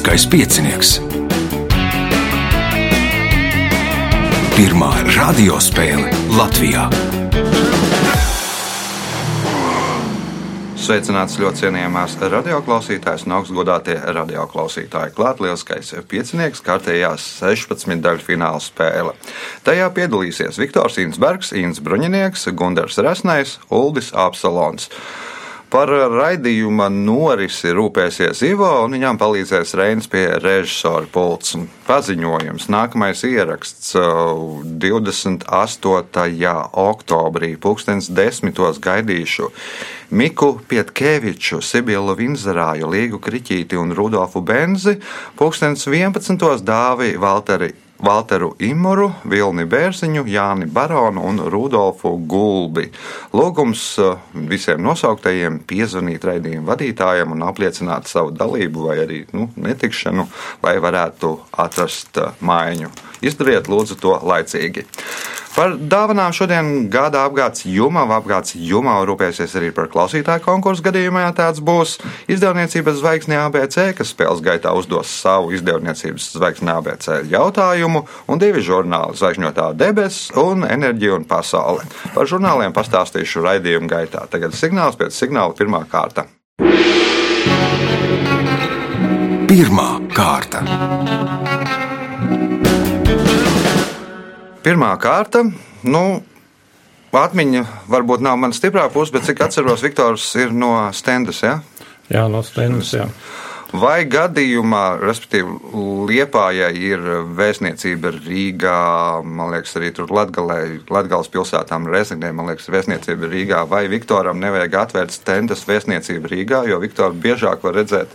Lieliskais piecinieks. Pirmā radiospēle Latvijā. Sveicināts ļoti cienījamās radioklausītājas un augstgadātie radioklausītāji. Klāt lielskais piecinieks, kārtējās 16 daļu fināla spēle. Tajā piedalīsies Viktors Insbergs, Ins Bruņinieks, Gundars Resnais, Uldis Apsalons. Par raidījuma norisi rūpēsies Ivo, un viņam palīdzēs Reinas pie režisora pults. Paziņojums. Nākamais ieraksts 28. oktobrī, 2010. gaidīšu Miku Pietkeviču, Sibilu Vinzerāju, Līgu Kriķīti un Rudolfu Benzi, 2011. dāvi Valteri Valteru Imuru, Vilni Bērziņu, Jāni Baronu un Rudolfu Gulbi. Lūgums eh, visiem nosauktajiem piezvanīt raidījumu vadītājiem un apliecināt savu dalību vai arī nu, netikšanu, lai varētu atrast eh, mājiņu. Izdariet lūdzu to laicīgi. Par dāvanām šodien gada apgādes Jumava. Apgādes Jumava rūpēsies arī par klausītāju konkursu gadījumā, ja tāds būs. Izdevniecības zvaigzne ABC, kas spēles gaitā uzdos savu izdevniecības zvaigzne ABC jautājumu, un divi žurnāli - Zvaigžņotā debesis un Enerģija un pasaule. Par žurnāliem pastāstīšu raidījuma gaitā. Tagad signāls pēc signāla pirmā kārta. Pirmā kārta. Pirmā kārta. Nu, Atmiņa varbūt nav mana stiprā puse, bet cik atceros, Viktors ir no Stendas. Ja? Jā, no Stendas. Jā. Vai gadījumā, respektīvi, Liepājai ir vēstniecība Rīgā, man liekas, arī tur Latgales pilsētām Rezignē, man liekas, vēstniecība Rīgā, vai Viktoram nevajag atvērt stendas vēstniecību Rīgā, jo Viktoru biežāk var redzēt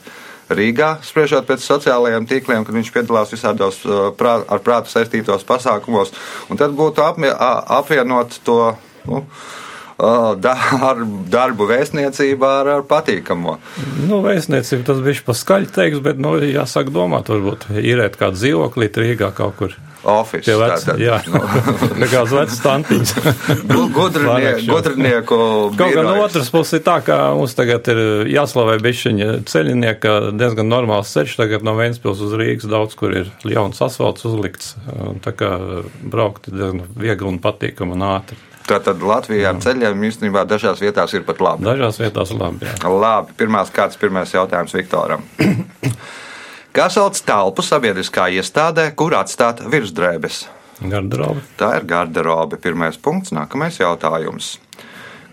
Rīgā, spriežot pēc sociālajiem tīkliem, kad viņš piedalās visādos prā, ar prātu saistītos pasākumos, un tad būtu apmie, apvienot to. Nu, darbu vēstniecībā ar, ar patīkamo. Nu, vēstniecība tas bija paskaļi teiks, bet, nu, jāsāk domāt, varbūt īrēt kādu dzīvokli Rīgā kaut kur. Office, Pie vec, tātad, jā, nu. nekāds vecs tantiņš. Gudrinieku, gudrinieku Kaut gan no otras puses ir tā, ka mums tagad ir jāslavē bišķiņa ceļinieka diezgan normāls ceļš, tagad no Ventspils uz Rīgas daudz, kur ir jauns asfalts uzlikts, tā kā braukt ir diezgan viegli un patīkami un ātri. Tātad Latvijā ar ceļiem īstenībā dažās vietās ir pat labi. Dažās vietās labi. Jā. Labi, pirmās kāds pirmais jautājums Viktoram. Kā sauc telpu sabiedriskā iestādē, kur atstāt virsdrēbes? Garderobe. Tā ir garderobe. Pirmais punkts, nākamais jautājums.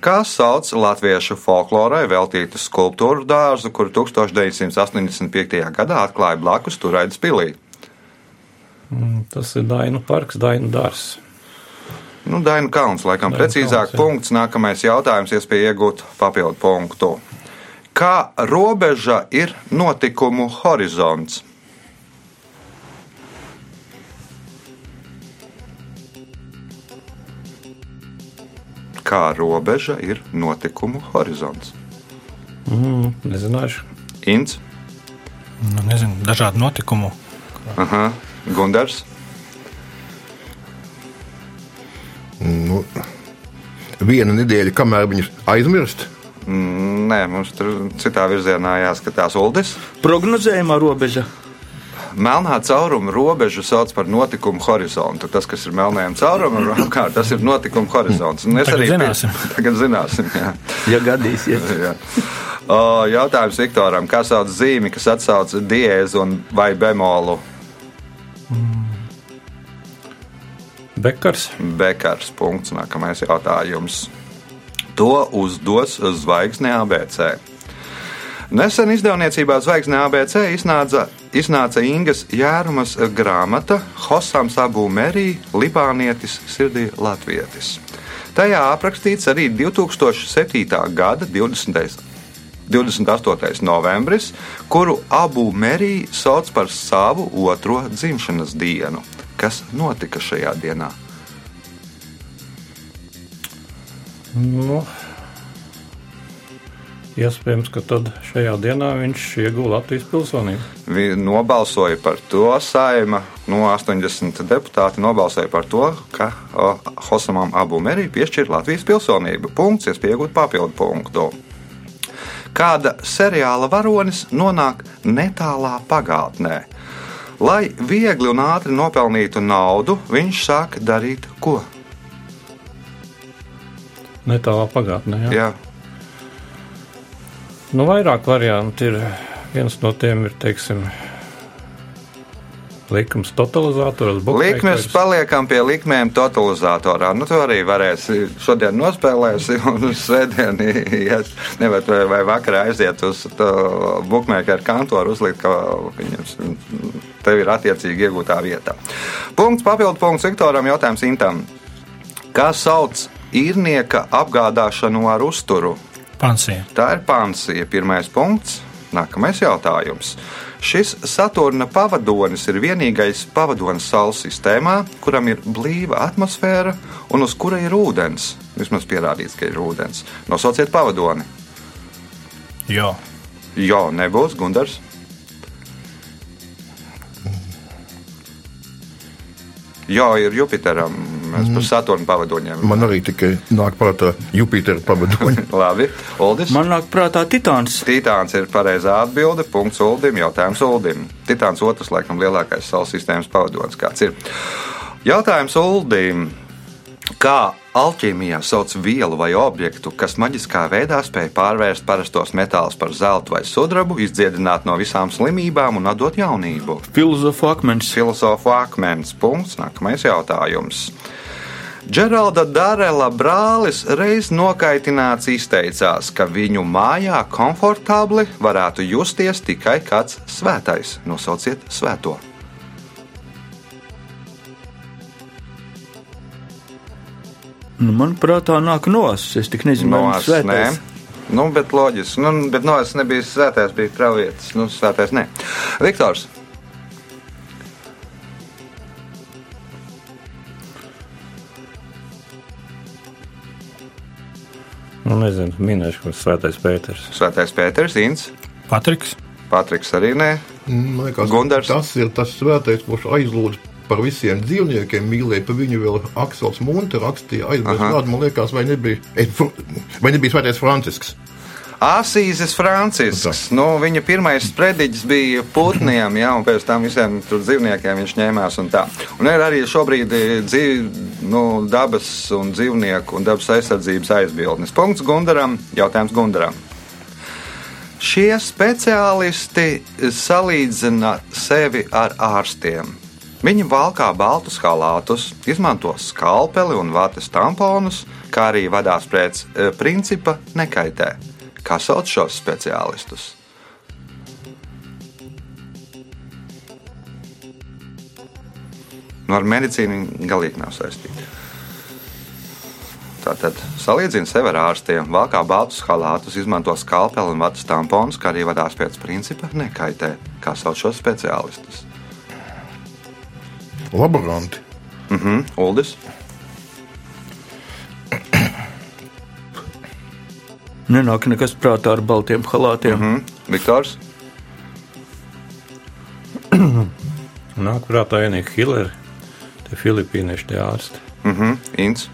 Kā sauc latviešu folklorai veltītu skulptūru dārzu, kuru 1985. gadā atklāja blakus Turaidas pilī? Tas ir Dainu parks, Dainu dārzs. Nu, Dainu kalns, laikam, Dainu precīzāk kalns, jā. punkts. Nākamais jautājums, iespēja iegūt papildu punktu. Kā robeža ir notikumu horizonts? Kā robeža ir notikumu horizonts? Mm, nezināšu. Ints. Nu, nezinu, dažādu notikumu. Aha. Gundars. Nu, viena nedēļa, kamēr viņus aizmirst. Mm, nē, mums tur citā virzienā jāskatās Uldis. Prognozējumā robeža. Melnā cauruma robežu sauc par notikumu horizontu. Tas, kas ir melnējam caurumam, apkārt, tas ir notikumu horizonts. Un es tagad arī zināsim. Tagad zināsim. Jā. Ja gadīsies. jā. O, jautājums Viktoram. Kā sauc zīmi, kas atsauc diēzu un vai bemolu? Bekars. Bekars. Punkts. Nākamais jautājums. To uzdos zvaigzne ABC. Nesen izdevniecībā Zvaigzne ABC iznāca, iznāca Ingas Jērumas grāmata Hosams Abu Merī, Libānietis, Sirdī Latvietis. Tajā aprakstīts arī 2007. gada 20. 28. novembris, kuru Abu Merī sauc par savu otro dzimšanas dienu. Kas notika šajā dienā? Nu, iespējams, ka tad šajā dienā viņš ieguva Latvijas pilsonību. Viņi nobalsoja par to, saima no 80 deputāti nobalsoja par to, ka Hosamam Abu Merī piešķir Latvijas pilsonību. Punkts, iespējams, papildu punktu. kāda seriāla varonis nonāk netālā pagātnē. Lai viegli un ātri nopelnītu naudu, viņš sāk darīt ko? Netālā pagātnē. Jā. Jā. Nu, vairāk variantu ir. Viens no tiem ir, teiksim, likums totalizators. Likmes paliekam pie likmēm totalizatorā. Nu, tu arī varēsi šodien nospēlēsi, un uz svētdienu ies, nevar, vai, vai vakarā aiziet uz bukmēkeru kantoru, uzlikt, ka viņam tev ir attiecīgi iegūtā vieta. Punkts, papildu punkts Viktoram, jautājums Intam. Kā sauc īrnieka apgādāšanu ar uzturu? Pansija. Tā ir pansija. Pirmais punkts. Nākamais jautājums. Šis Saturna pavadonis ir vienīgais pavadonis Saules sistēmā, kuram ir blīva atmosfēra un uz kura ir ūdens. Vismaz pierādīts, ka ir ūdens. Nosauciet pavadoni. Jo. Jo, nebūs Gundars. Jā, ir Jupiteram. Mēs par Saturnu pavadoņiem. Man arī tikai nāk prātā Jupitera pavadoņa. Labi, Uldis. Man nāk prātā Titāns. Titāns ir pareizā atbilde. Punkts Uldim. Jautājums Uldim. Titāns otrs, laikam, lielākais Saules sistēmas pavadonis. Kāds ir? Jautājums Uldim. Kā alķīmijā sauc vielu vai objektu, kas maģiskā veidā spēj pārvērst parastos metālus par zeltu vai sudrabu, izdziedināt no visām slimībām un atdot jaunību? Filozofu akmens. Filozofu akmens. Punkts. Nākamais jautājums. Džeralda Darela brālis reiz nokaitināts izteicās, ka viņu mājā komfortabli varētu justies tikai kāds svētais. Nosauciet svēto. Nu, man prātā nāk nos. Es tik nezinu, No vai viņš svētais. Nu, bet loģiski. Nu, bet no es nebiju svētais, bija pravietis. Nu, svētais nē. Viktors. Nu, nezinu, minēšu, kurš svētais Pēters. Svētais Pēters, Inns, Patriks. Patriks arī nē. Man liekas, Gundars. tas ir tas svētais, kurš aizlūdz par visiem dzīvniekiem, mīlēja par viņu vēl Aksels Munte rakstīja aizmirst kādu, man liekas, vai nebija, vai nebija svētais Francisks. Asīzes Francisks. Nu, viņa pirmais sprediķis bija putniem, ja, un pēc tam visiem dzīvniekiem viņš ņēmās. Un, tā. un ir arī šobrīd eh, dzīv, nu, dabas un dzīvnieku un dabas aizsardzības aizbildnis. Punkts Gundaram. Jautājums Gundaram. Šie speciālisti salīdzina sevi ar ārstiem. Viņi valkā baltus halātus, izmanto skalpeli un vatas tamponus, kā arī vadās pēc e, principa nekaitē. Kā sauc šos speciālistus? Nu, ar medicīnu galīgi nav saistīti. Tātad salīdzina sevi ar ārstiem, valkā baltus halātus, izmanto skalpeli un vatas tamponus, kā arī vadās pēc principa nekaitē. Kā sauc šos speciālistus? Laboranti. Mhm, Uldis. Nenāk nekas prātā ar baltiem halātiem. Mm -hmm. Mhm, Viktors. Nāk prātā vienīgi Hilleri, tie filipīnieši tie ārsti. Mhm, Inns.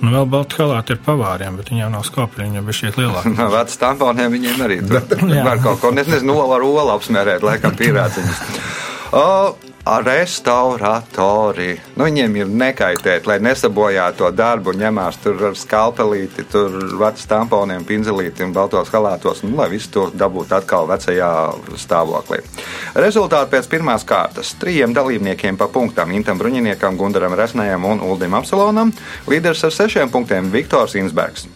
Nu, vēl balti halāti ir pavāriem, bet viņiem nav skāpļi, viņiem ir šie lielākie. No vecas tamponiem viņiem arī tur var kaut ko, es nezinu, olu ar olu apsmērēt, laikam pīrāciņus. O, Restauratori. Nu, viņiem ir nekaitēt, lai nesabojātu to darbu. Ņemās tur ar skalpelīti, tur vecas tamponiem, pinzelīti un baltos halātos, nu, lai visu to dabūtu atkal vecajā stāvoklī. Rezultāti pēc pirmās kārtas. Trījiem dalībniekiem pa punktām - Intam Bruņiniekam, Gundaram Resnējam un Uldim Apsalonam. Līderis ar sešiem punktiem - Viktors Insbergs.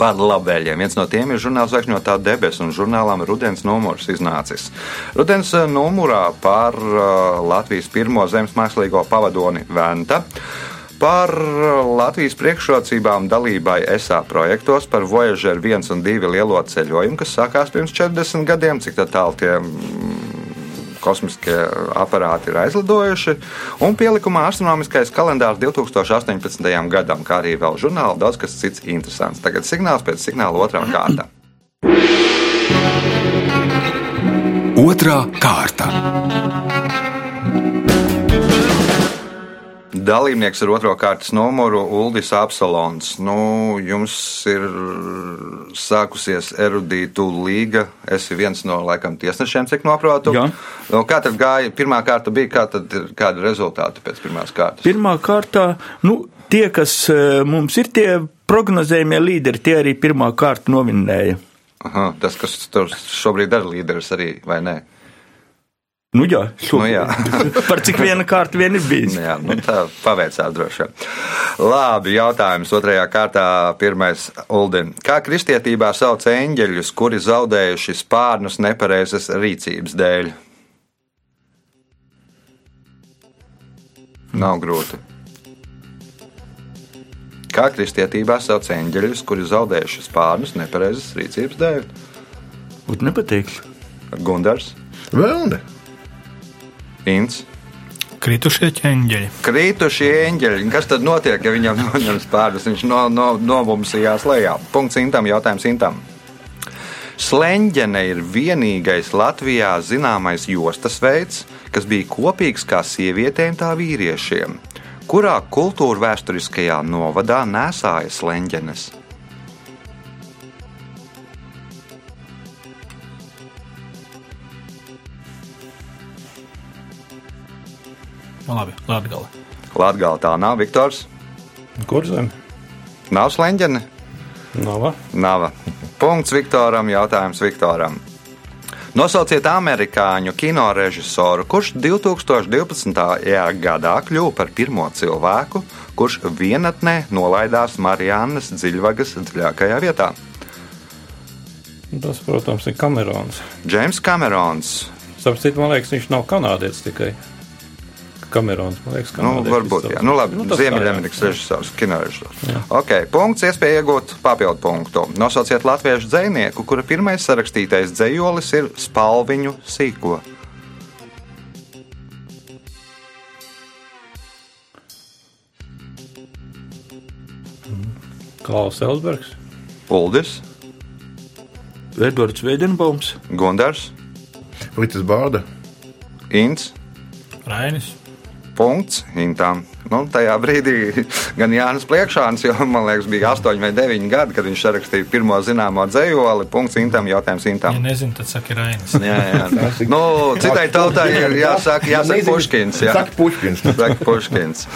Par labvēliem. Viens no tiem ir žurnāls Zvaigžņotā debesis un žurnālam Rudens numurs iznācis. Rudens eh, numurā par uh, Latvijas pirmo zemes mākslīgo pavadoni Venta. Par eh, Latvijas priekšrocībām dalībai ESA projektos, par Voyager 1 un 2 lielo ceļojumu, kas sākās pirms 40 gadiem, cik tā tālu tie mm, kosmiskie aparāti ir aizlidojuši, un pielikumā astronomiskais kalendārs 2018. gadam, kā arī vēl žurnāli, daudz kas cits interesants. Tagad signāls pēc signāla otrā kārta. Otra kārta. Dalībnieks ar otro kārtas numuru Uldis Apsalons. Nu, jums ir sākusies erudītu līga. Esi viens no laikam tiesnešiem, cik noprotu. Jā. Nu, kā tad gāja? Pirmā kārta bija, kā tad ir, kādi rezultāti pēc pirmās kārtas? Pirmā kārtā, nu, tie, kas eh, mums ir tie prognozējumie līderi, tie arī pirmā kārta novinēja. Aha, tas, kas tur šobrīd ir līderis arī, vai ne? Nu jā, šo, Nu jā. par cik viena kārta vien ir bijis. Jā, nu tā paveicās droši vien. Labi, jautājums otrajā kārtā. Pirmais, Uldin. Kā kristietībā sauc eņģeļus, kuri zaudējuši spārnus nepareizas rīcības dēļ? Nav grūti. Kā kristietībā sauc eņģeļus, kuri zaudējuši spārnus nepareizas rīcības dēļ? Būt nepateikšu. Gundars, Vēl ne. Inns. Kritušie ķēņģeļi. Krītušie eņģeļi. Kas tad notiek, ja viņam noņem spērdus? Viņš no, no, nobumsījās lejā. Punkts simtam, jautājums simtam. Sleņģene ir vienīgais Latvijā zināmais jostas veids, kas bija kopīgs kā sievietēm, tā vīriešiem. Kurā kultūra vēsturiskajā novadā nesāja sleņģenes? Nu, labi, Latgala. Latvijā tā nav, Viktors. Kur zem? Nav sleņģene? Nav. Nav. Punkts Viktoram, jautājums Viktoram. Nosauciet amerikāņu kino režisoru, kurš 2012. gadā kļuva par pirmo cilvēku, kurš vienatnē nolaidās Mariannas dziļvagas dziļākajā vietā. Tas, protams, ir Kamerons. Džeims Kamerons. Sapratu, man liekas, viņš nav kanādietis tikai. Kamerons, man liekas, Nu, kanādietis varbūt, jā. Nu, labi, nu. Ziemeļamerikas režisors, kino režisors. Ok, punkts, iespēja iegūt papildu punktu. Nosauciet latviešu dzinieku, kura pirmais sarakstītais dzējolis ir spalviņu sīko. Klaus Elsbergs. Uldis, Edvards Veidenbaums, Gundars, Fritis Bārda. Inns. Rainis. Punkts Intam. Nu, tajā brīdī gan Jānis Pliekšāns, jo man liekas, bija 8 vai 9 gadi, kad viņš rakstīja pirmo zināmo dzējoli. Punkts Intam, jautājums Ja Intam. nezinu, tad saka Rainis. Jā, jā. Nu, citai tautai ir jāsaka, jāsaka Puškins. Jā. Saka Puškins. Saka Puškins.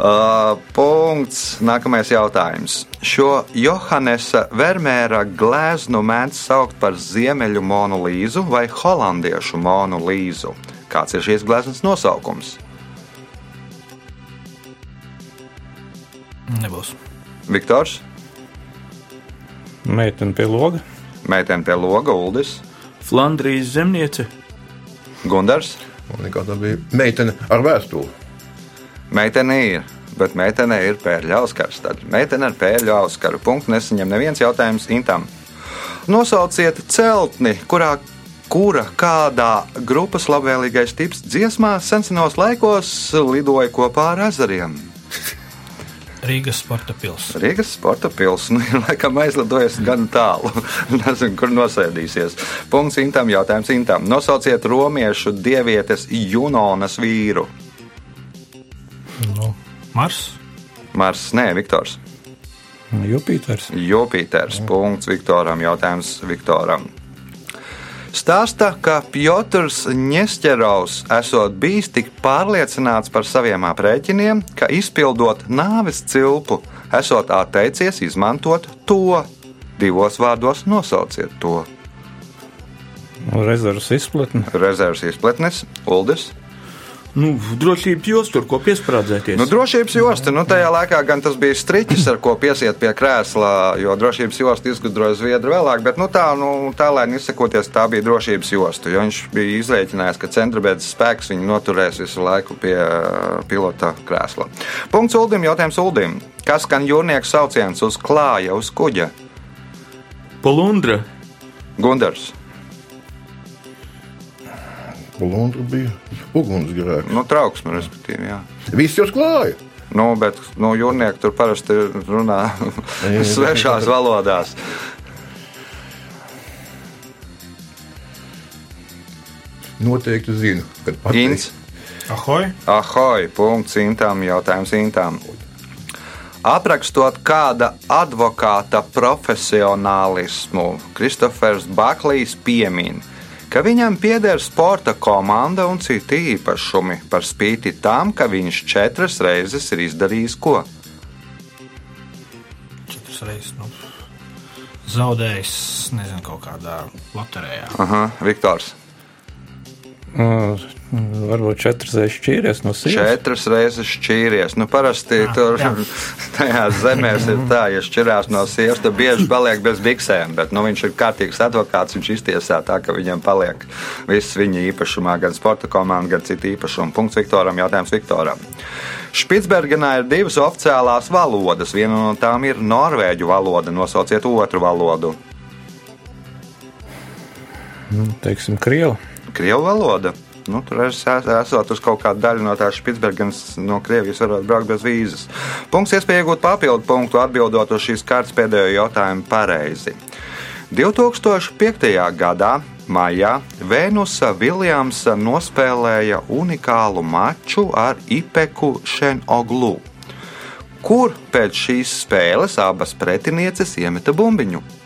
Uh, punkts. Nākamais jautājums. Šo Johannesa Vermēra gleznu mēdz saukt par ziemeļu monolīzu vai holandiešu monolīzu. Kāds ir šīs gleznas nosaukums? Nebūs. Viktors, Meitene pie loga. meitene pie loga, Uldis, Flandrijas zemniece, Gundars. Man liekas, tā bija meitene ar vēstuli. Meitene ir, bet meitene ir pērļa auskars. Tad meitene ar pērļa auskaru. Punkts nesaņem neviens jautājums Intam. Nosauciet celtni, kurā kura kādā grupas labvēlīgais tips dziesmā sensenos laikos lidoja kopā ar ezeriem. Rīgas sporta pils. Rīgas sporta pilsēta ir laikam aizlidojusi gan tālu. Nezinu, kur nosēdīsies. Punkts Intam, jautājums Intam. Nosauciet romiešu dievietes Junonas vīru. Nu, Mars. Mars, nē, Viktors. Jupiters. Jupiters. Punkts Viktoram. Jautājums Viktoram. Stāsta, ka Piotrs Ņesķerovs esot bijis tik pārliecināts par saviem aprēķiniem, ka izpildot nāves cilpu, esot atteicies izmantot to. Divos vārdos nosauciet to. Rezerves izplatne. Rezerves izpletnes, Uldis. Nu, drošības jūs tur ko piesprādzēties. Nu, drošības josta, nu, tajā laikā gan tas bija striķis, ar ko piesiet pie krēsla, jo drošības jostu izgudroja Zviedru vēlāk, bet nu, tā, nu, tā lai izsakoties, tā bija drošības josta, jo viņš bija izrēķinājis, ka centrabēdas spēks viņu noturēs visu laiku pie uh, pilota krēsla. Punkts Uldim, jautājums Uldim. Kas skan jūrnieku sauciens uz klāja, uz kuģa? Polundra, Gundars. Lundra bija ugunsgrēks. Nu, trauksme, respektīvi, jā. Viss jau klāja. Nu, bet nu, jūrnieki tur parasti runā svešās valodās. Noteikti zinu, kad pateiks. Ahoj! Ahoj, punkts Intām, jautājums Intām. Aprakstot kāda advokāta profesionālismu, Kristofers Baklijs piemin, ka viņam pieder sporta komanda un citi īpašumi, par spīti tam, ka viņš četras reizes ir izdarījis ko? Četras reizes nu, zaudējis, nezinu, kaut kādā loterijā. Aha, Viktors. Uh, varbūt četras reizes šķīries no sievas. Četras reizes šķīries. Nu, parasti Jā, tur jā. tajās zemēs ir tā, ja šķirās no sievas, tad bieži paliek bez biksēm. Bet nu, viņš ir kārtīgs advokāts. Viņš iztiesā tā, ka viņam paliek viss viņa īpašumā, gan sporta komanda, gan citi īpašumi. Punkts Viktoram, jautājums Viktoram. Špitsbergenā ir divas oficiālās valodas. Viena no tām ir norvēģu valoda. Nosauciet otru valodu. Teiksim, Krievu. Krievu valoda. Nu, tur es es- esot uz kaut kādu daļu no tās Špitsbergenas, no Krievijas, varētu braukt bez vīzas. Punkts iespēja iegūt papildu punktu, atbildot uz šīs kārtas pēdējo jautājumu pareizi. 2005. gadā maijā Vēnusa Viljamsa nospēlēja unikālu maču ar Ipeku Šenoglu, kur pēc šīs spēles abas pretinieces iemeta bumbiņu.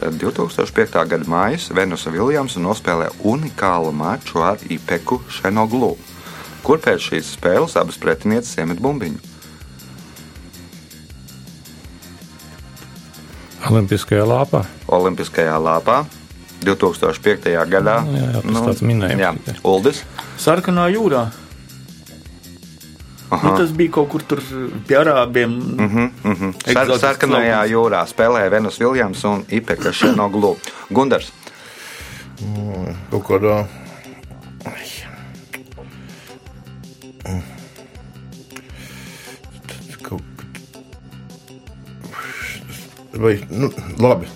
2005. gada maijā Venusa Viljamsa nospēlēja unikālu maču ar Ipeku Šenoglu, kur pēc šīs spēles abas pretinieces iemet bumbiņu. Olimpiskajā lāpā. Olimpiskajā lāpā 2005. gadā. Nu, jā, jā, tas tāds minējums Jā. Uldis. Sarkanā jūrā. Nu, tas bija kaut kur tur pie arābiem. Mm -hmm. Mm -hmm. Sar sarkanajā jūrā spēlēja Venus Viljams un Ipeka Šenoglu. Gundars. Kaut kādā. Kaut... Vai, nu, labi.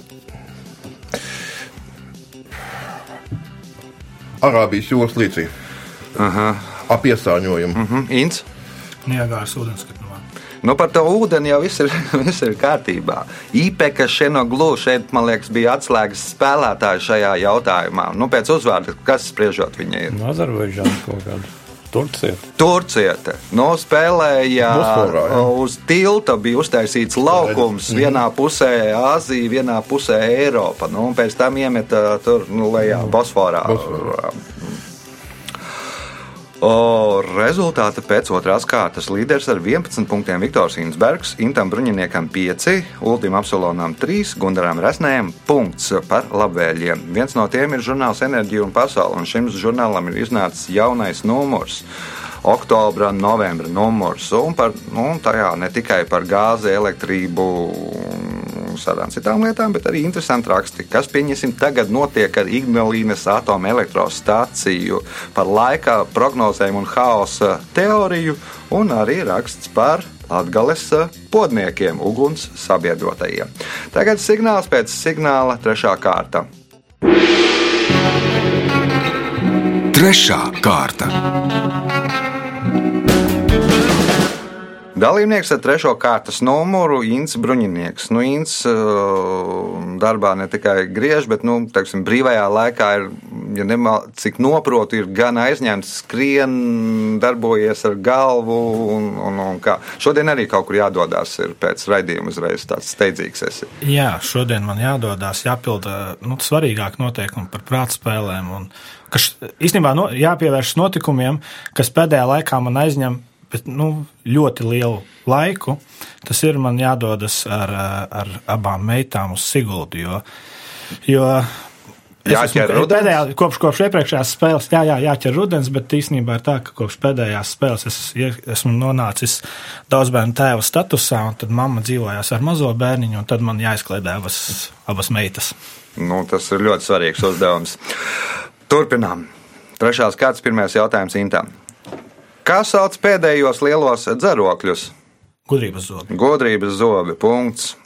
Arābijas jūras līcī. Ap iesāņojumu. Mm. Mhm, Ints. Niagāras ūdenskatnumā. Nu, par to ūdeni jau viss ir, viss ir kārtībā. Īpeka Šenoglu šeit, man liekas, bija atslēgas spēlētāji šajā jautājumā. Nu, pēc uzvārda, kas spriežot viņa ir? No Azerbaidžānas kaut kāda. Turcija. Turcieta nu, spēlēja Bosforā, jā. uz tilta, bija uztaisīts laukums. Vienā pusē Āzija, vienā pusē Eiropa. Nu, un pēc tam iemeta tur nu, lejā Bosforā. Bosforā. O, rezultāti pēc otrās kārtas līderis ar 11 punktiem Viktors Insbergs, Intam Bruņiniekam 5, Ultim Absolonam 3, Gundaram Resnējam punkts par labvēliem. Viens no tiem ir žurnāls Enerģija un Pasaule, un šim žurnālam ir iznācis jaunais numurs. Oktobra, novembra numurs. Un par, nu, tajā ne tikai par gāzi, elektrību, visādām citām lietām, bet arī interesanti raksti, kas, pieņemsim, tagad notiek ar Ignalīnas atomelektrostāciju, par laika prognozēm un haosa teoriju, un arī raksts par Latvijas podniekiem, uguns sabiedrotajiem. Tagad signāls pēc signāla trešā kārta. Trešā kārta. Dalībnieks ar trešo kārtas numuru Inns Bruņinieks. Nu, Inns uh, darbā ne tikai griež, bet nu, teiksim, brīvajā laikā ir, ja nemal, cik noprotu, ir gan aizņemts, skrien, darbojies ar galvu. Un, un, un kā. Šodien arī kaut kur jādodas pēc raidījuma uzreiz tāds steidzīgs. Esi. Jā, šodien man jādodas, jāpilda nu, svarīgāk noteikumi par prātspēlēm. Un, kas īstenībā no, jāpievēršas notikumiem, kas pēdējā laikā man aizņem bet, nu, ļoti lielu laiku. Tas ir man jādodas ar, ar abām meitām uz Siguldu. Jo, jo Jāķer esmu, rudens? pēdējā, kopš, kopš iepriekšējās spēles, jā, jā, jāķer rudens, bet īstenībā ir tā, ka kopš pēdējās spēles es esmu nonācis daudz bērnu tēva statusā, un tad mamma dzīvojās ar mazo bērniņu, un tad man jāizkliedē abas, abas meitas. Nu, tas ir ļoti svarīgs uzdevums. Turpinām. Trešās kārtas pirmais jautājums Intam. Kā sauc pēdējos lielos dzerokļus? Gudrības zobi. Godrības zobi. Punkts.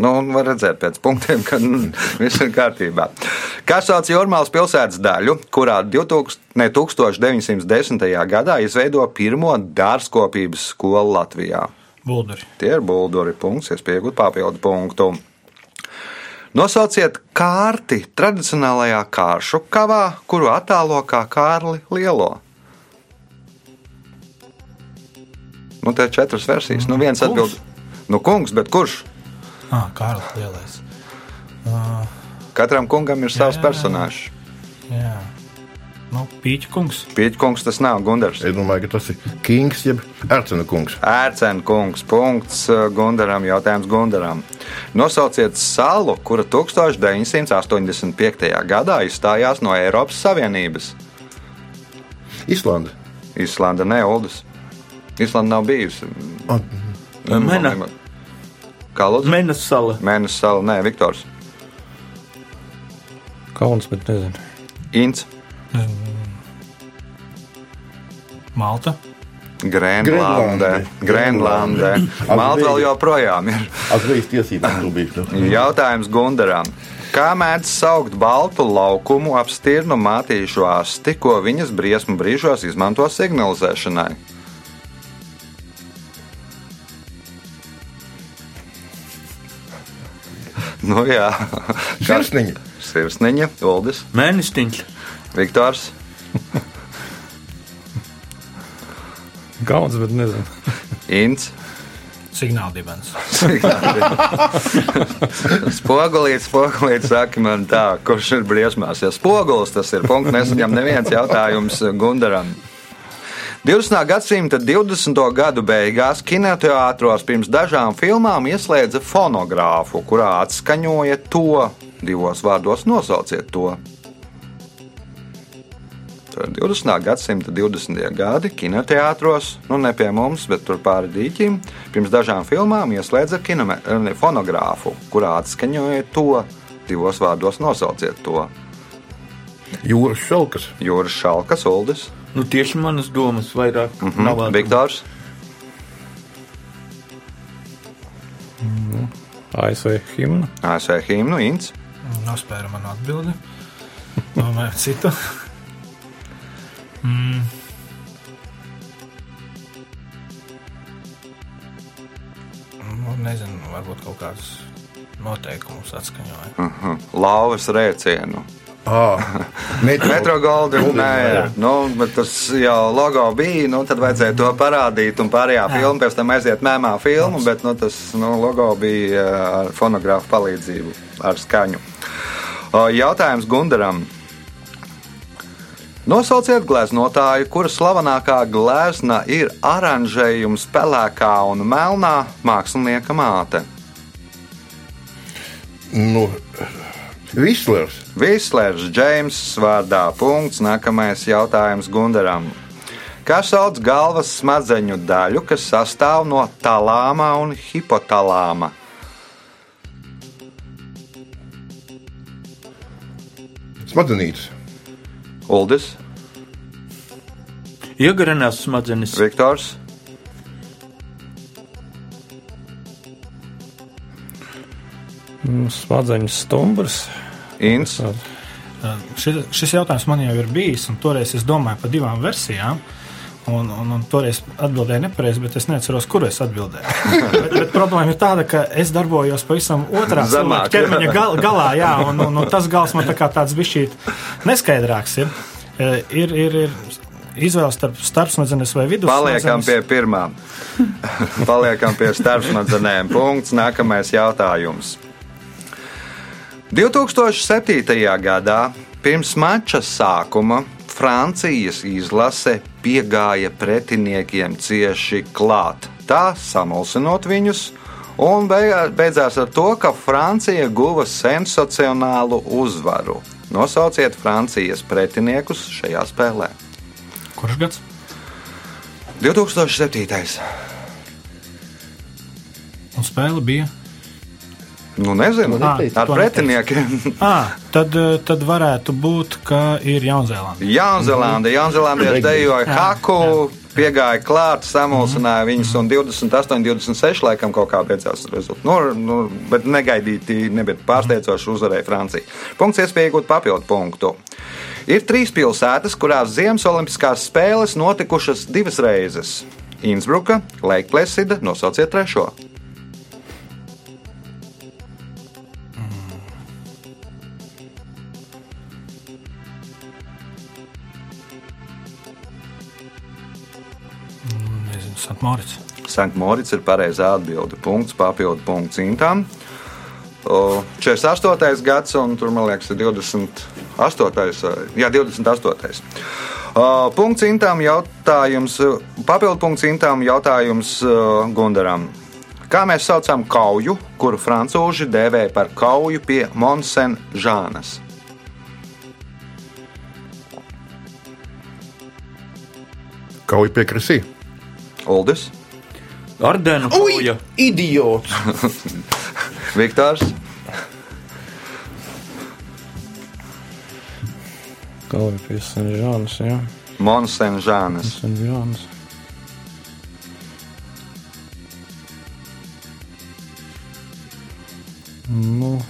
Nu, un var redzēt pēc punktiem, ka mm, viss ir kārtībā. Kas sauc Jurmālas pilsētas daļu, kurā 2000, ne, 1910. gadā izveido pirmo dārzkopības skolu Latvijā? Bulduri. Tie ir bulduri. Punkts, es pieaugu papildu punktu. Nosauciet kārti tradicionālajā kāršu kavā, kuru attēlo kā Kārli Lielo. Nu, te ir četras versijas. Nu, viens Kungs? atbild, nu, kungs, bet kurš? Ah, Kārlis Lielais. Katram kungam ir savs jā, jā. personāžs. Jā. Nu, kungs. Pieķkungs tas nav Gundars. Es domāju, ka tas ir Kings jeb Ercena kungs. Ērcena kungs, punkts uh, Gundaram, jautājums Gundaram. Nosauciet salu, kura 1985. gadā izstājās no Eiropas Savienības. Islanda. Islanda ne Oldus. Islanda nav bijusi. Mena. Kā lūdzu? Mēnesis sala. Mēnesis sala, nē, Viktors. Kauns, bet nezinu. Ints. Malta. Grenlandē. Grenlandē. Malta vēl joprojām ir. Atzīst tiesības, tu biji. Nu. Jautājums Gundaram. Kā mēdz saukt baltu laukumu ap stirnu mātīšu asti, ko viņas briesmu brīžos izmanto signalizēšanai? Nu jā, Sirsniņa. sirsniņa, Uldis, Mēnestiņš. Viktors, Kauns, bet nezinu. Ints. Signāla dibens. Spogulīts, spogulīts, saka man tā, kurš ir briesmās. Ja spogulis tas ir, punkts nesaņem neviens jautājums Gundaram. 20. gadsimta 20. gadu beigās kinoteātros pirms dažām filmām ieslēdza fonogrāfu, kurā atskaņoja to divos vārdos nosauciet to. Tā ir 20. gadsimta 20. gadi kinoteātros, nu ne pie mums, bet tur pāri dīķim. Pirms dažām filmām ieslēdza kinome, fonogrāfu, kurā atskaņoja to divos vārdos nosauciet to. Jūras šalkas. Jūras šalkas, Uldis, Nu, tieši manas domas vairāk mm -hmm. nav mm, Viktors, ASV himna. ASV himnu, Ints, Nospēra manu atbildi. Domāju, citu. Mm. Nu, nezinu, varbūt kaut kādus noteikumus atskaņoja. uh, Lauvas rēcienu. Ah, metro. Golden, nē, nu, tas jau logo bija, nu, tad vajadzēja to parādīt, un pārējā filma pēc tam aiziet mēmā filmu, bet nu, tas nu, logo bija ar fonogrāfu palīdzību, ar skaņu. Jautājums Gundaram. Nosauciet gleznotāju, kura slavenākā glezna ir oranžējums pelēkā un melnā mākslinieka māte. Nu, Vislers. Vislers, Džeims, vārdā punkts. Nākamais jautājums Gundaram. Kā sauc galvas smadzeņu daļu, kas sastāv no talāma un hipotalāma? Smadzenītes. Uldis, Iegarinās smadzenes. Viktors, Mm, Smadzeņu stumbrs. Inns. Šis, šis jautājums man jau ir bijis, un toreiz es domāju par divām versijām. Un, un, un toreiz atbildēju nepareizi, bet es neatceros, kur es atbildēju. bet, bet problēma ir tāda, ka es darbojos pavisam otrā ķermeņa gal, galā, jā, un, un, un tas gals man tā kā tāds bišķīt neskaidrāks ir. E, Ir, ir, ir izvēle starp starpsmadzenes vai vidus. Paliekam pie pirmā. Paliekam pie starpsmadzenēm. Punkts. Nākamais jautājums. 2007. gadā pirms mača sākuma Francijas izlase piegāja pretiniekiem cieši klāt, tā samulsinot viņus, un beidzās ar to, ka Francija guva sensacionālu uzvaru. Nosauciet Francijas pretiniekus šajā spēlē. Kurš gads? 2007. Un spēle bija. Nu, nezinu, Ah, ar pretiniekiem. Ah, tad, eh, tad varētu būt, ka ir Jaunzēlanda. Jaunzēlandē, Jaunzēlandieši dejoja Jā, haku, piegāja klāt, samulsināja viņus, un 28, 26 laikam kaut kā beidzās rezultāts. Nu, nu, bet negaidīti, nebija pārsteidzoši uzvarēja Francija. Punkts iespēja iegūt papildu punktu. Ir trīs pilsētas, kurās Ziemas Olimpiskās spēles notikušas divas reizes. Innsbruka, Leikplēsida, nosauciet trešo. Santmorits. Sanktmorits ir pareizā atbilde. Punkts, papildu punkts Intam. O, 48. gads, un tur, man liekas, ir 28. Jā, 28. O, Punkts Intām jautājums, papildu punkts Intām jautājums Gundaram. Kā mēs saucam kauju, kuru francūži dēvē par kauju pie Monsenžānas? Kauja piekrasī. Uldis, Ardēnu kauja. idiots! Viktors, Kaut kā pie Senžānas, jā. Monsenžānas. Senžānas. Nu.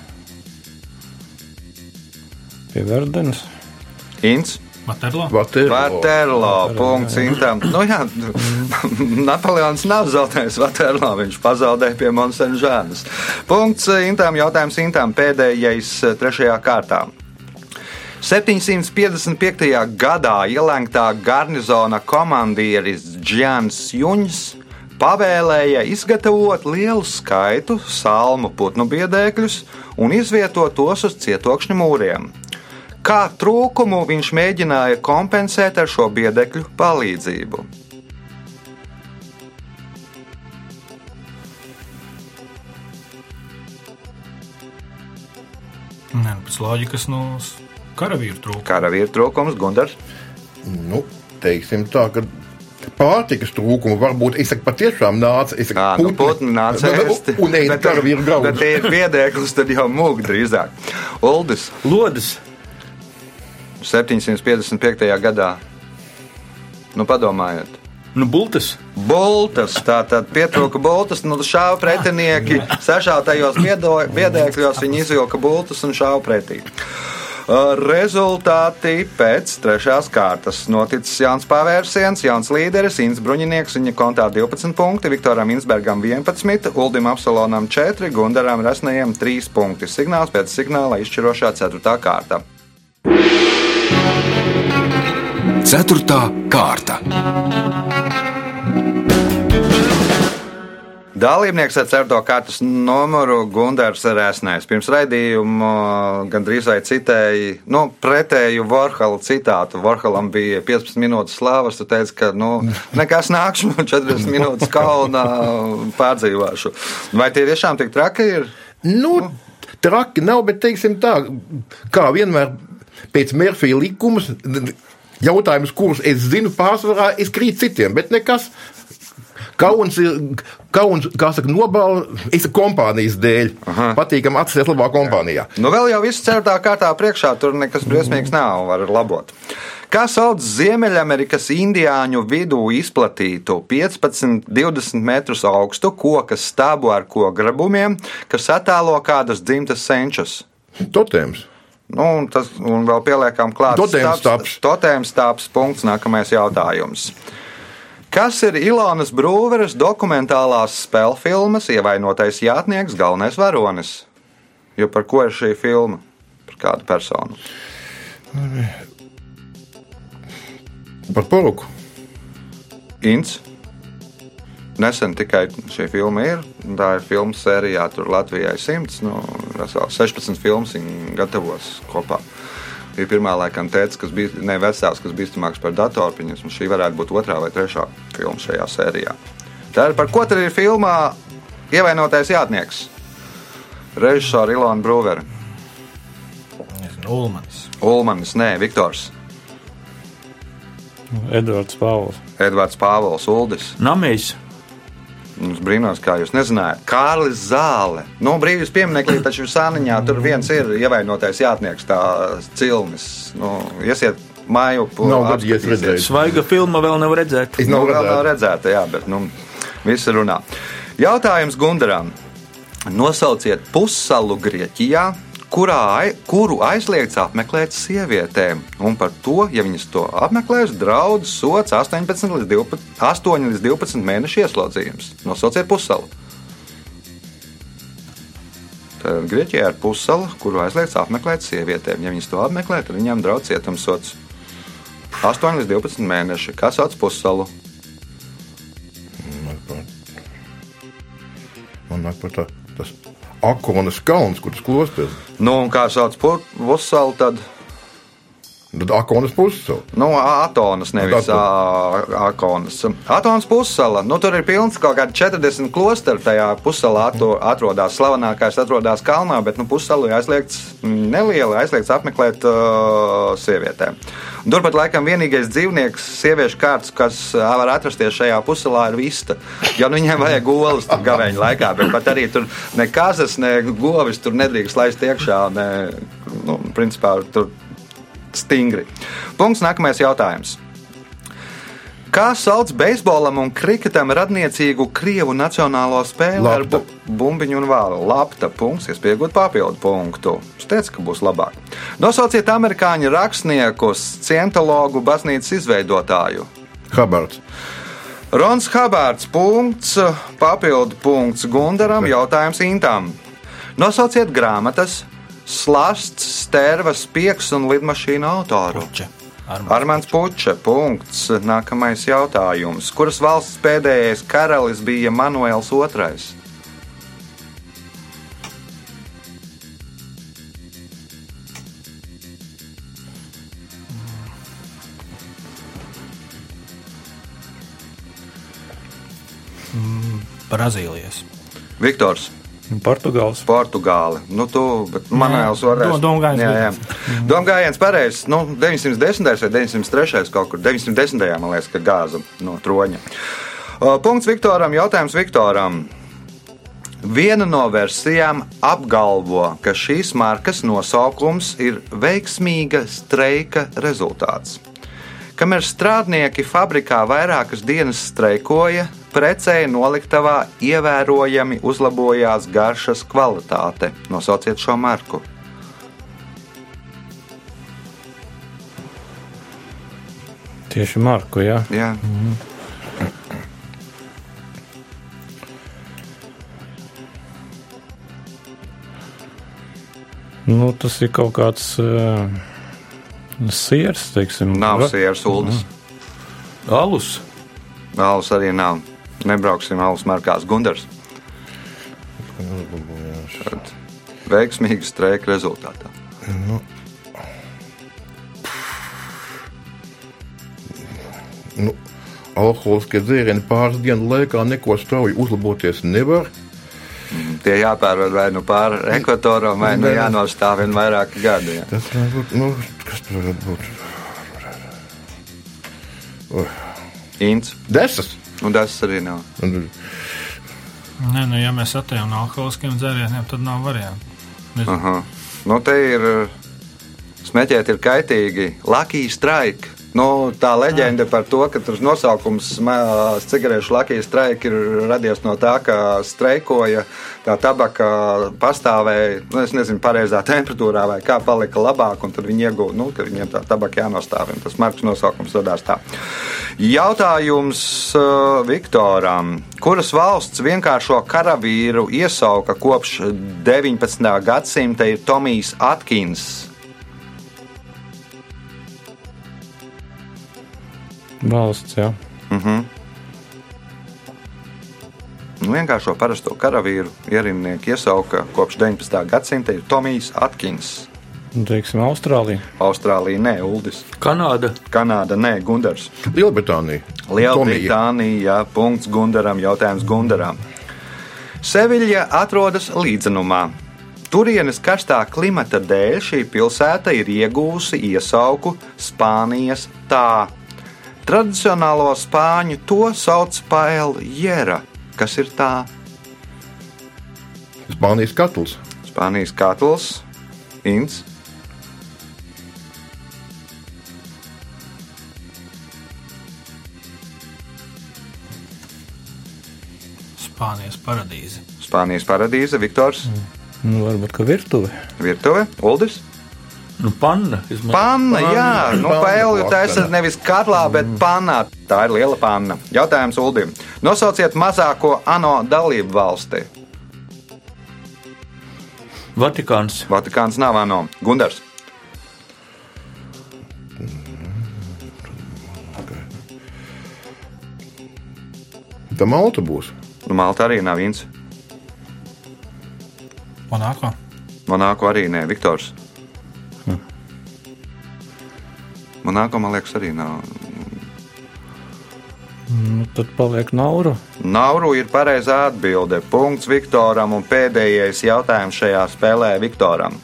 Pie Verdenes. Ints. Materlo. Vaterlo. Vaterlo. Punkts Intam. Nu, jā, Napoleons nav zaudējis Vaterlo. Viņš pazaudēja pie Monsenžānas. Punkts Intam. Jautājums Intam pēdējais eh, trešajā kārtā. 755. gadā ielēgtā garnizona komandieris Džans Juņs pavēlēja izgatavot lielu skaitu salmu putnu biedēkļus un izvietot tos uz cietokšņa mūriem. Kā trūkumu viņš mēģināja kompensēt ar šo biedekļu palīdzību? Nē, nu, pēc loģikas, nu, s- karavīru trūkums. Karavīru trūkums, Gunārs. Nu, teiksim tā, ka pārtikas trūkumu varbūt es saku, patiešām nāca. Es saku, Jā, nu, putni nāca Nu, nu, ēst. Un Bet- karavīru graudu. tie ir biedēklis, tad jau mūgi drīzāk. Uldis Lodes. 755. gadā. Nu, padomājiet. Nu, bultas. Boltas, tā tad pietrūka boltas, nu šāva pretinieki, sašautajos biedēkļos, viņi izvilka boltas un šāva pretī. Uh, Rezultāti pēc trešās kārtas. Noticis jauns pavērsiens, jauns līderis, Inns Bruņinieks, viņa kontā 12 punkti, Viktoram Insbergam 11, Uldim Apsalonam 4, Gundaram Resnējam 3 punkti. Signāls pēc signāla izšķirošā 4. kārta. Ceturtā kārta. Dalībnieks ar certo kārtas numuru Gunārs Rēsnēs. Pirms raidījuma gandrīz vai citēji, nu, pretēju Vorhala citātu. Vorhalam bija 15 minūtes slāvas, tu teici, ka, nu, nekas nākšu, 40 minūtes kaunā pārdzīvošu. Vai tie tiešām tik traki ir? Nu, traki nav, bet teiksim tā, kā vienmēr pēc Mērfija likumus, jautājums, kurus es zinu, pārsvarā es krītu citiem, bet nekas. Kauns ir, kauns, kā saka, saku kompānijas dēļ. Aha. Patīkam atcerēties labā kompānijā. Nu, vēl jau viss certā kārtā priekšā, tur nekas briesmīgs nav, var labot. Kā sauc Ziemeļamerikas indiāņu vidū izplatītu 15-20 metrus augstu koka stabu ar kograbumiem, kas attēlo kādas dzimtas senčus? Totēms. Nu, un tas un vēl pieliekam klāt. Totēms stāps. Punkts. Nākamais jautājums. Kas ir Ilonas Brūveres dokumentālās spēļu filmas ievainotais jātnieks, galvenais varonis? Jo par ko ir šī filma? Par kādu personu? Par poruku. Ints. Nesen tikai šī filma ir. Tā ir filmu sērijā, tur Latvijai 100. Nu, vesel 16 filmas viņi gatavos kopā. Bija pirmā laikam teica, kas bija ne vecāks, kas bīstamāks par datorpiņas, un šī varētu būt otrā vai trešā filma šajā sērijā. Tā ir par ko tad ir filmā ievainotais jātnieks? Režisors Ilona Brūvera, Nezinu, Ulmanis. Ulmanis, nē, Viktors, Edvards Pāvils. Edvards Pāvils, Uldis. Namējs. Es brīnos, kā jūs nezinājāt. Kārlis Zāle. Nu, brīvības piemineklī taču sāniņā tur viens ir ievainotais jātnieks, tā cilnis. Nu, iesiet māju redzēt. Svaiga filma vēl nav redzēta. Es Nu, nav vēl nav redzēta, jā, bet nu, visi runā. Jautājums Gundaram. Nosauciet pussalu Grieķijā, kurā, kuru aizliegts apmeklēt sievietēm. Un par to, ja viņas to apmeklēs, draudz sots 18 līdz 12, 8 līdz 12 mēnešu ieslodzījums. Nosauciet pussalu. Tad Grieķijā ir pussala, kuru aizliegts apmeklēt sievietēm. Ja viņas to apmeklē, tad viņām draudz cietumsots 8 līdz 12 mēneši. Kas sauc pussalu? nāk par tā, tas Akonas kalns, kur tas klosters. Nu, un kā sauc pussalu, tad Tad Akonas pussala. nu, Atonas, nevis Akonas. Atonas pussala. Nu, tur ir pilns kaut kādi 40 klosteri. Tajā pussalā ato- atrodas slavenākais, atrodas kalnā, bet nu, pussalu ir aizliegts mm, neliela, aizliegts apmeklēt uh, sievietēm. Turpat laikam vienīgais dzīvnieks, sieviešu kārts, kas ā, var atrasties šajā pussalā, ir vista. Jo nu, viņiem vajag golas tur gaveņa laikā, bet pat arī tur ne kazas, ne govis tur nedrīkst laist iekšā. Ne, nu, principā, tur stingri. Punkts nākamais jautājums. Kā sauc beisbolam un kriketam radniecīgu Krievu nacionālo spēli ar Lapta. bu bumbiņu un vālu? Lapta punkts, iespējot papildu punktu. Es teicu, ka būs labāk. Nosauciet amerikāņu rakstniekus, cientologu, baznīcas izveidotāju. Habards. Rons Habārds, punkts, papildu punkts Gundaram, jautājums Intam. Nosauciet grāmatas, slasts, stērvas, pieks un lidmašīnu autoru. Puče. Armāns. Puča, punkts. Nākamais jautājums. Kuras valsts pēdējais karalis bija Manuēls II? Brazīlijas. Viktors. Portugāls. Portugāli. Nu, tu, bet Manuēls varēs. Dom- domgājiens Jā, jā. Domgājiens pareizs. Nu, 910. vai 903. kaut kur 910. man liekas, ka gāza no troņa. Punkts Viktoram. Jautājums Viktoram. Viena no versijām apgalvo, ka šīs markas nosaukums ir veiksmīga streika rezultāts. Kamēr strādnieki fabrikā vairākas dienas streikoja, precēji noliktavā ievērojami uzlabojās garšas kvalitāte. Nosauciet šo marku. Tieši Marku, jā. Jā. Nu, tas ir kaut kāds uh, siers, teiksim. Nav sieras ūdens. Alus. Alus arī nav. Nebrauksim alus markās Gundars. Tad Veiksmīga streika rezultātā. Nu, alkoholiskie dzērieni pāris dienu laikā neko strauji uzlaboties nevar. Tie jāpārvar vai nu pāri ekvatoram, vai nu jānostāv vien vairāki gadi. Jā. Tas var būt, nu, kas tur var būt? Ints. Desas. Un tas arī nav. Nē, nu, ja mēs atejam no alkoholiskiem dzērieniem, tad nav variantu. Nu, te ir smēķēt, ir kaitīgi. Lucky strike. Nu, tā leģenda par to, ka tur nosaukums cigarešu Lucky strike ir radies no tā, ka streikoja tā tabaka pastāvēja, nu, es nezinu, pareizā temperatūrā vai kā palika labāk, un tad viņi ieguva, nu, ka viņiem tā tabaka jānostāv, un tas marks nosaukums radās tā. Jautājums Viktoram. Kuras valsts vienkāršo karavīru iesauka kopš 19. gadsimta ir Tomijs Atkins? Valsts, jā. Nu, vienkāršo parasto karavīru ierindnieku iesauka kopš 19. gadsimta ir Tomijs Atkins. Nu, Teiksim, Austrālija. Austrālija, nē, Uldis. Kanāda. Kanāda, nē, Gundars. Lielbritānija. Lielbritānija, jā, punkts Gundaram, jautājums Gundaram. Seviļa atrodas līdzenumā. Turienes karstā klimata dēļ šī pilsēta ir iegūsi iesauku Spānijas tā. Tradicionālo spāņu to sauc par Eljera. Kas ir tā? Spānijas katls. Spānijas katls, Inns. Spānijas paradīze. Spānijas paradīze, Viktors, Nu, varbūt, ka virtuve. virtuve, Uldis. Nu, panna. izmaz- Panna, jā, nu, Panna pēļu taisa vakarā. nevis katlā, bet panā. Tā ir liela panna. Jautājums Uldim. Nosauciet mazāko ANO dalību valsti. Vatikāns. Vatikāns nav ANO. Gundars. Tam autobūs. Nu, Malta arī nav viens. Monako. Monako arī nē, Viktors. Monako, man liekas, arī nav. Nu, tad paliek nauru. Nauru ir pareizā atbilde. Punkts Viktoram un pēdējais jautājums šajā spēlē Viktoram.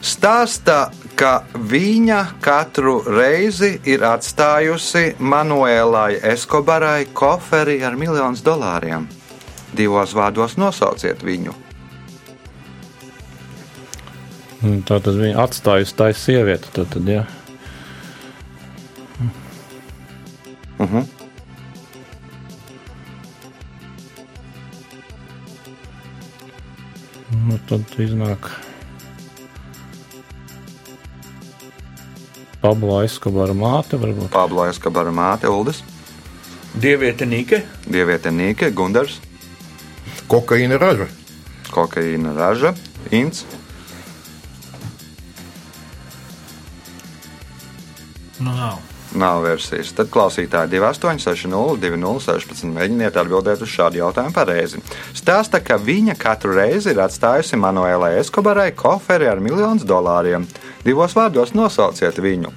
Stāsta, ka viņa katru reizi ir atstājusi Manuēlai Eskobarai koferi ar miljonus dolāriem. Divos vārdos nosauciet viņu. Tā tad viņa atstājusi tā sievieti. Tad, tad, ja. Uh -huh. Nu, tad iznāk Pablo Eskobara māte varbūt. Pablo Eskobara māte Uldis, Dieviete Nīke, Dieviete Nīke, Gundars, Kokaīna raža. Kokaīna raža, Ints. Nu, nav. Nav versijas. Tad klausītāji 2860, 2016. Mēģiniet atbildēt uz šādu jautājumu pareizi. Stāsta, ka viņa katru reizi ir atstājusi Manuēlai Eskobarai koferi ar miljonus dolāriem. Divos vārdos nosauciet viņu.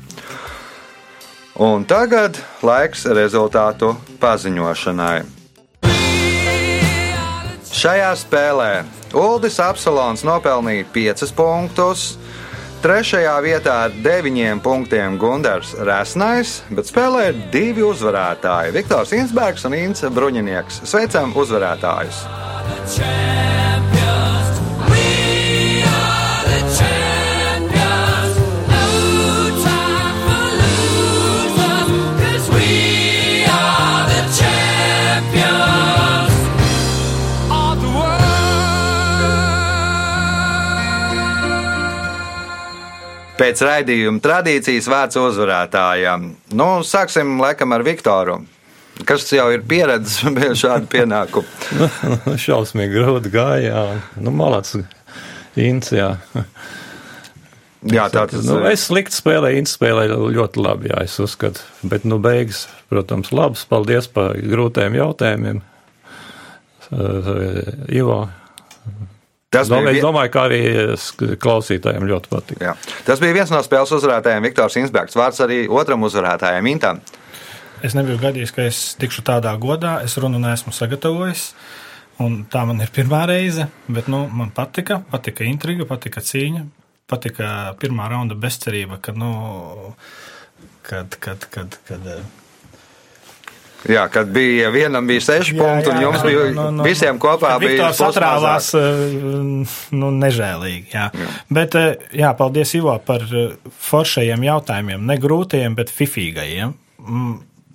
Un tagad laiks rezultātu paziņošanai. Šajā spēlē Uldis Apsolons nopelnīja 5 punktus. Trešajā vietā ar 9 punktiem Gunārs Resnais, bet spēlē ir divi uzvarētāji - Viktors Insbergs un Inns Bruņinieks. Sveicam uzvarētājus! Pēc raidījuma tradīcijas vārds uzvarētājam. Nu, sāksim laikam ar Viktoru. Kas jau ir pieredzējis pie šāda pienākuma? Šausmīgi grūti gāja. jā. Nu, malāts, Ints, jā. Jā, tā tas Nu, ir. es slikti spēlēju, Ints spēlēja ļoti labi, jā, es uzskatu. Bet, nu, beigas, protams, labs. Paldies par grūtiem jautājumiem. Uh, Ivo. Tas bija, Domāju, es vi- domāju, ka arī klausītājiem ļoti patīk. jā. tas bija viens no spēles uzvarētājiem, Viktors Insbergs. Vārds arī otram uzvarētājam, Intam. Es nebiju gadījis, ka es tikšu tādā godā. Es runu neesmu sagatavojis. Un tā man ir pirmā reize, bet nu, man patika, patika intriga, patika cīņa, patika pirmā raunda bezcerība, kad, nu, kad, kad, kad, kad eh, Jā, kad bija vienam bija seši punkti, un jums bija nu, nu, visiem kopā kad bija Viktors pusmazāk. atrāvās eh, nu, nežēlīgi. Jā. Jā. Bet, eh, jā, paldies Ivo par eh, foršajiem jautājumiem. Ne grūtajiem, bet fifīgajiem.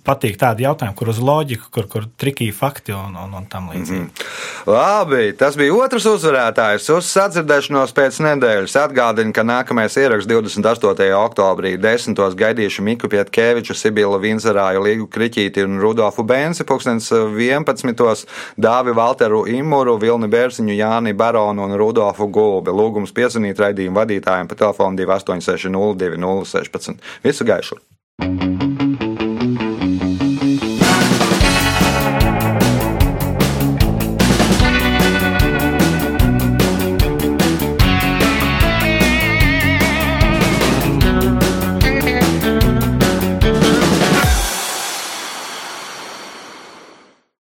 Patīk tādi jautājumi, kur uz loģiku, kur, kur trikīgi fakti un, un, un tam līdzīgi. Mm -hmm. Labi, tas bija otrs uzvarētājs. Uz sadzirdēšanos pēc nedēļas atgādinu, ka nākamais ieraksts 28. oktobrī desmitos gaidīšu Miku Pietkeviču, Sibilu Vinzerāju, Līgu Kriķīti un Rudolfu Bensi, pulkstens 11. Dāvi Valteru Imuru, Vilni Bērziņu, Jāni Baronu un Rudolfu Gulbi. Lūgums piezvanīt raidījumu vadītājiem pa telefonu 2860 2016. Visu gaišu!